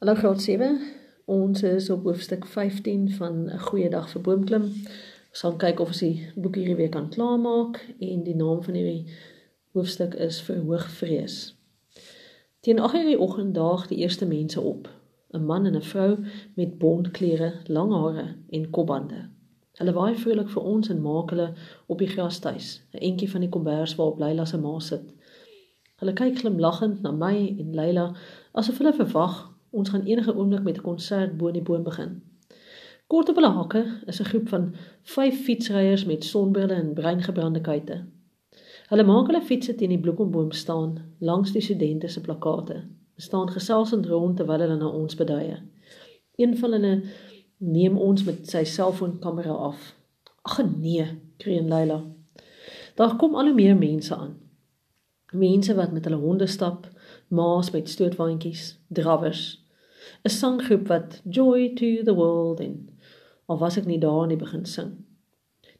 Hallo graad 7. Ons is op hoofstuk 15 van 'n goeie dag vir boomklim. Ons gaan kyk of ons die boek hierdie week kan klaarmaak en die naam van hierdie hoofstuk is Verhoogvrees. Teen 8:00 die oggend daag die eerste mense op. 'n Man en 'n vrou met bontklere, lang hare en kopbande. Hulle waai vrolik vir ons en maak hulle op die grasstuis, 'n entjie van die kombers waarop Leila se ma sit. Hulle kyk glimlaggend na my en Leila asof hulle verwag Ons gaan enige oomblik met 'n konsert bo in die boom begin. Kort op hulle hakke is 'n groep van 5 fietsryers met sonbrille en breingebrande kuite. Hulle maak hulle fietsse teen die bloekomboom staan langs die studente se plakkate. Hulle staan geselsend rond terwyl hulle na ons beduie. Een van hulle neem ons met sy selfoonkamera af. Ag nee, kreun Leila. Daar kom al hoe meer mense aan. Mense wat met hulle honde stap, maas met stootwaandjies, drawers, 'n sanggroep wat Joy to the World in. Al was ek nie daar in die begin sing.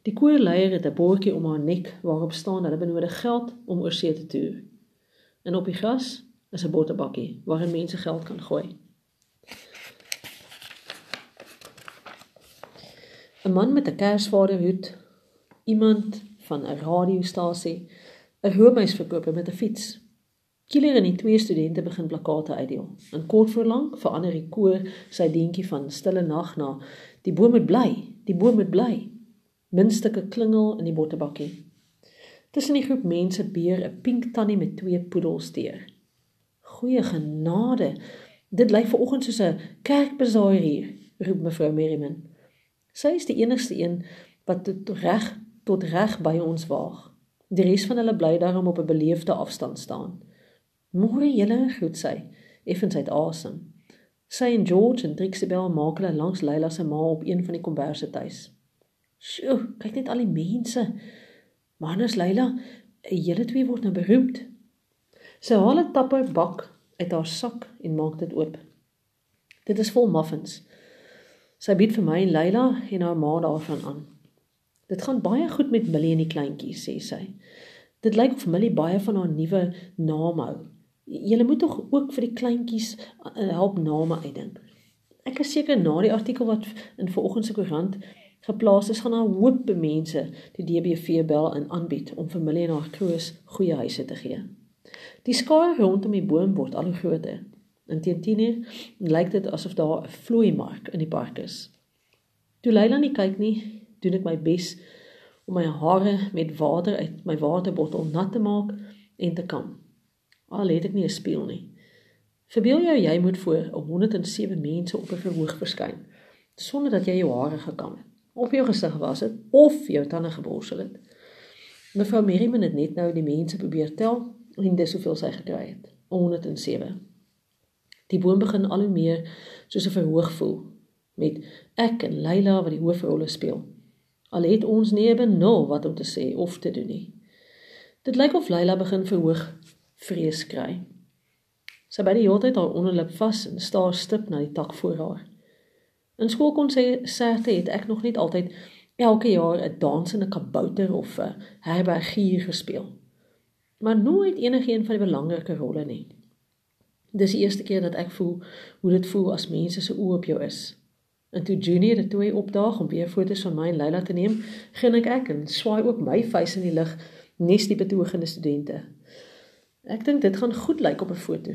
Die koorleier het 'n bordjie om haar nek waarop staan hulle benodig geld om oor see te toer. En op die gras is 'n botterbakkie waarin mense geld kan gooi. 'n Man met 'n kersvaderhoed, iemand van 'n radiostasie, 'n roomhuisverkoper met 'n fiets Kieler en die twee studente begin plakate uitdeel. In kort voorlank verander die koor sy deentjie van stille nag na die boom moet bly, die boom moet bly. Minstukke klingel in die bottebakkie. Tussen die groep mense beer 'n pink tannie met twee poedels teer. Goeie genade. Dit lyk vanoggend soos 'n kerkbazaar hier, roep mevrou Merriman. Sy is die enigste een wat tot reg tot reg by ons waag. Die res van hulle bly daarom op 'n beleefde afstand staan. Môre julle groet sy, effens uit asem. Sy en George en Trixibel maak hulle langs Leila se ma op een van die komberse tuis. Sjoe, kyk net al die mense. Manus Leila, julle twee word nou beroemd. Sy haal 'n tapper bak uit haar sak en maak dit oop. Dit is vol muffins. Sy bied vir my en Leila en haar ma daarvan aan. Dit gaan baie goed met Millie en die kleintjies, sê sy. Dit lyk of Millie baie van haar nuwe naam hou. Julle moet tog ook vir die kleintjies uh, help name uitdink. Ek is seker na die artikel wat in vanoggend se koerant geplaas is gaan 'n hoop mense die DBV bel en aanbied om familie en haar kroos goeie huise te gee. Die skaar rondom die boom word al hoe groter. In teen 10:00 lyk dit asof daar 'n vloei mark in die park is. Toe Leila nie kyk nie, doen ek my bes om my hare met water uit my waterbottel nat te maak en te kam al het ek nie 'n spieël nie. Verbeel jou jy moet voor 107 mense op 'n verhoog verskyn sonder dat jy jou hare gekam het, op jou gesig was het of jou tande geborsel het. Mevrou Merriman het net nou die mense probeer tel en dis hoeveel sy gekry het. 107. Die boom begin al hoe meer soos 'n verhoog voel met ek en Leila wat die hoofrolle speel. Al het ons nie 'n benul wat om te sê of te doen nie. Dit lyk of Leila begin verhoog vrees kry. Sy by die hele tyd haar onderlip vas en staar stip na die tak voor haar. In skool kon sy sête het ek nog net altyd elke jaar 'n dansende kabouter of 'n herbergier gespeel. Maar nooit enigiets van die belangrike rolle nie. Dis die eerste keer dat ek voel hoe dit voel as mense se oë op jou is. En toe Junior het toe opdaag om weer foto's van my en Leila te neem, grin ek ek en swaai ook my vuis in die lug nes die betogende studente. Ek dink dit gaan goed lyk op 'n foto.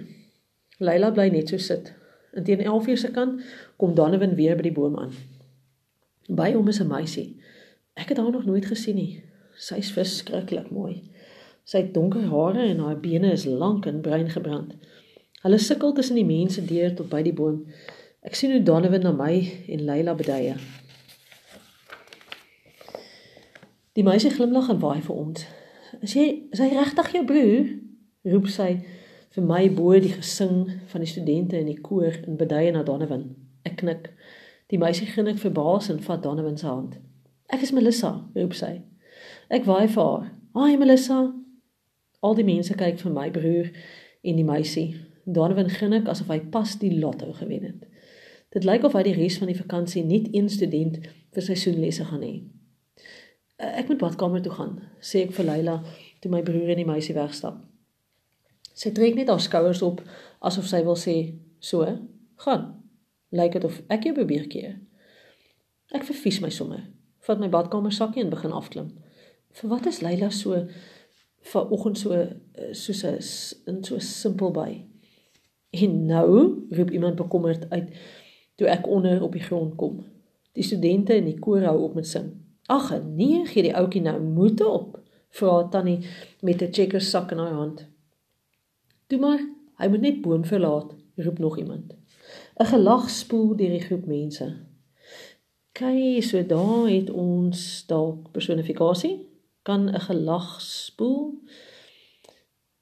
Leila bly net so sit. En teen 11:00 se kant kom Donovan weer by die boom aan. By hom is 'n meisie. Ek het haar nog nooit gesien nie. Sy's verskriklik mooi. Sy het donker hare en haar bene is lank en bruin gebrand. Hulle sukkel tussen die mense deur tot by die boom. Ek sien hoe Donovan na my en Leila beduie. Die meisie glimlag en waai vir ons. "Is jy is hy regtig jou broer?" Roep sy vir my bo die gesing van die studente in die koor in beduie na Donovan. Ek knik. Die meisie grin ek verbaas en vat Donovan se hand. Ek is Melissa, roep sy. Ek waai vir haar. "Hi Melissa." Al die mense kyk vir my broer en die meisie. Donovan grin ek asof hy pas die lotto gewen het. Dit lyk of hy die res van die vakansie net een student vir seisoenlesse gaan hê. Ek moet badkamer toe gaan, sê ek vir Leila toe my broer en die meisie wegstap. Sy trek net haar skouers op asof sy wil sê, "So, Gaan. Lyk dit of ek jou probeer keer. Ek verfies my sommer. Vat my badkamer sakkie en begin afklim. Vir wat is Leila so vanoggend so soos 'n in so simpel by? En nou roep iemand bekommerd uit toe ek onder op die grond kom. Die studente in die koor hou op met sing. Ag nee, gee die ouetjie nou moed op, vra tannie met 'n checker sak in haar hand. Toe maar, hy moet net boom verlaat, roep nog iemand. 'n Gelag spoel deur die groep mense. Kyk, so daar het ons dalk personifikasie. Kan 'n gelag spoel?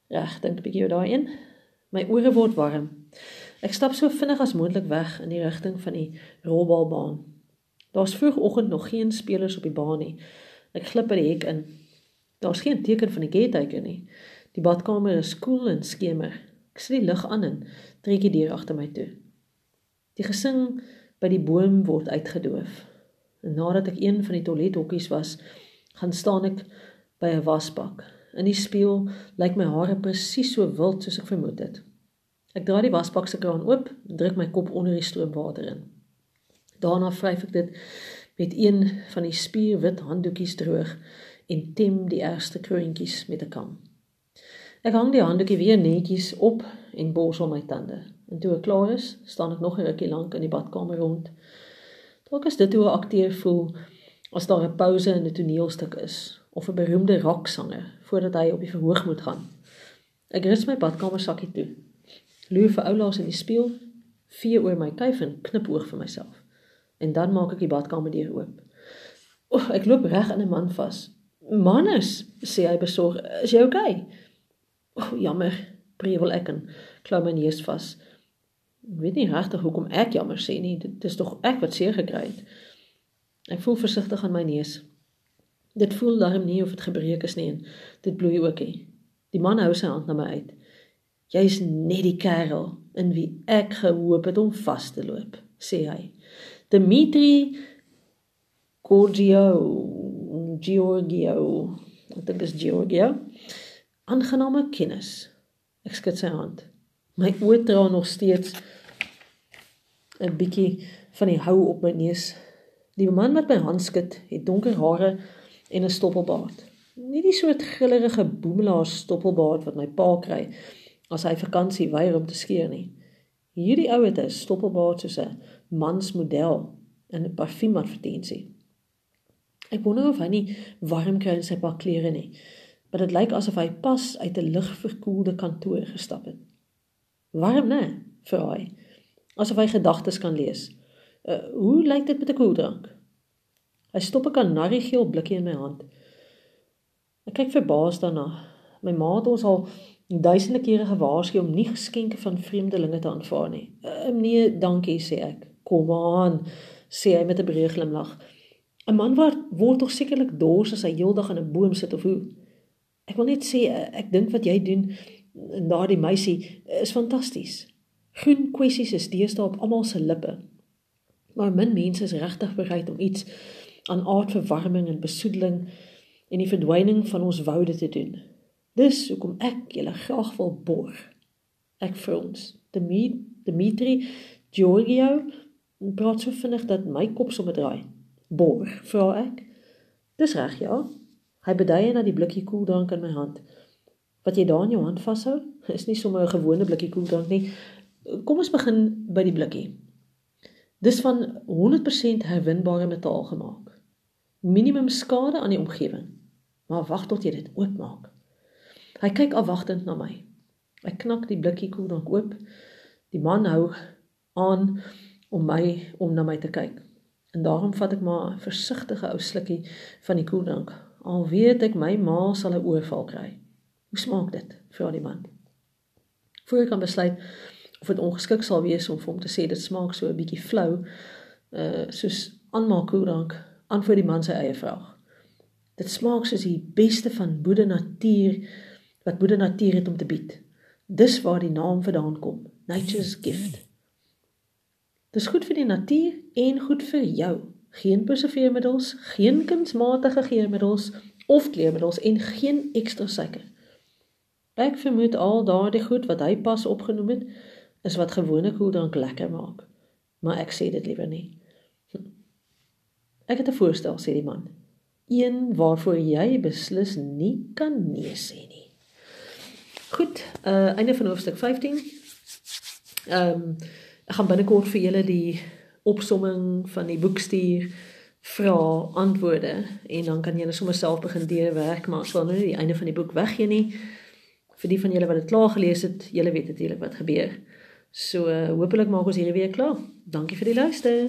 Reg, dink 'n bietjie oor daai een. My ore word warm. Ek stap so vinnig as moontlik weg in die rigting van die rolbalbaan. Daar's vroegoggend nog geen spelers op die baan nie. Ek glip by die hek in. Daar's geen teken van die caretaker nie. Die badkamer is koel en skemer. Ek sit die lig aan en trek die deur agter my toe. Die gesing by die boom word uitgedoof. En nadat ek een van die toilethokkies was, gaan staan ek by 'n wasbak. In die spieël lyk my hare presies so wild soos ek vermoed het. Ek draai die wasbak se kraan oop en druk my kop onder die stroomwater in. Daarna vryf ek dit met een van die spierwit handdoekies droog en tem die eerste kroontjies met 'n kam. Ek hang die handdoekie weer netjies op en borsel my tande. En toe ek klaar is, staan ek nog 'n rukkie lank in die badkamer rond. Dalk is dit hoe 'n akteur voel as daar 'n pouse in 'n toneelstuk is of 'n beroemde rocksanger voordat hy op die verhoog moet gaan. Ek rus my badkamer sakkie toe. Loer vir oulaas in die spieël, vee oor my kuif en knip oog vir myself. En dan maak ek die badkamer deur oop. O, ek loop reg in 'n man vas. "Manus," sê hy besorg, "is jy oukei?" Okay? O, jammer, brevel ek en klou my neus vas. Ek weet nie regtig hoekom ek jammer sê nie. Dit is tog ek wat seer gekry het. Ek voel versigtig aan my neus. Dit voel darm nie of dit gebreek is nie en dit bloei ook nie. Die man hou sy hand na my uit. Jy's net die kerel in wie ek gehoop het om vas te loop, sê hy. Dimitri Gorgio Giorgio. Ek dink dis Giorgio. Aangename kennis. Ek skud sy hand. My oë dra nog steeds 'n bietjie van die hou op my neus. Die man wat my hand skud, het donker hare en 'n stoppelbaard. Nie die soort grillerige boemelaar stoppelbaard wat my pa kry as hy vakansie weier om te skeer nie. Hierdie ou het 'n stoppelbaard soos 'n mansmodel in 'n parfumadvertensie. Ek wonder of hy nie warm kry in sy pak klere nie. Maar dit lyk asof hy pas uit 'n ligverkoelde kantoor gestap het. Warm, né? vra hy. Asof hy gedagtes kan lees. Uh, hoe lyk dit met 'n koeldrank? Hy stop 'n kanariegeel blikkie in my hand. Ek kyk verbaas daarna. My ma het ons al duisende kere gewaarsku om nie geskenke van vreemdelinge te aanvaar nie. Uh, nee, dankie sê ek. Kom aan, sê hy met 'n breë glimlag. 'n Man word word tog sekerlik dors as hy heeldag aan 'n boom sit of hoe. Ek wil net sê ek dink wat jy doen en daardie meisie is fantasties. Groen kwessies is deesdae op almal se lippe. Maar min mense is regtig bereid om iets aan aardverwarming en besoedeling en die verdwyning van ons woude te doen. Dis hoekom ek julle graag wil borg. Ek frons. Dimitri Giorgio praat so vinnig dat my kop sommer draai. Borg, vra ek. Dis reg, ja. Hy beduie na die blikkie koeldrank in my hand. Wat jy daar in jou hand vashou, is nie sommer 'n gewone blikkie koeldrank nie. Kom ons begin by die blikkie. Dis van 100% herwinbare metaal gemaak. Minimum skade aan die omgewing. Maar wag tot jy dit oopmaak. Hy kyk afwagtend na my. Ek knak die blikkie koeldrank oop. Die man hou aan om my om na my te kyk. En daarom vat ek maar 'n versigtige ou slukkie van die koeldrank. Al weet ek my ma sal 'n oorval kry. Hoe smaak dit? vra die man. Voor ek kan besluit of dit ongeskik sal wees om vir hom te sê dit smaak so 'n bietjie flou, uh soos aanmaak koeldrank, antwoord die man sy eie vraag. Dit smaak soos die beste van boede natuur wat boede natuur het om te bied. Dis waar die naam vandaan kom. Nature's gift. Dis goed vir die natuur en goed vir jou. Geen preserveermiddels, geen kunsmatige geurmiddels of kleurmiddels en geen ekstra suiker. Ek vermoed al daardie goed wat hy pas opgenoem het, is wat gewone koeldrank lekker maak. Maar ek sê dit liewer nie. Ek het 'n voorstel, sê die man. Een waarvoor jy beslis nie kan nee sê nie. Goed, uh einde van hoofstuk 15. Ehm um, ek gaan binnekort vir julle die opsomming van die boek stuur vra antwoorde en dan kan julle sommer self begin deurwerk maar sou nou nie die einde van die boek weggee nie. Vir die van julle wat dit klaar gelees het julle weet natuurlik wat gebeur. So uh, hopelik maak ons hierdie week klaar. Dankie vir die luister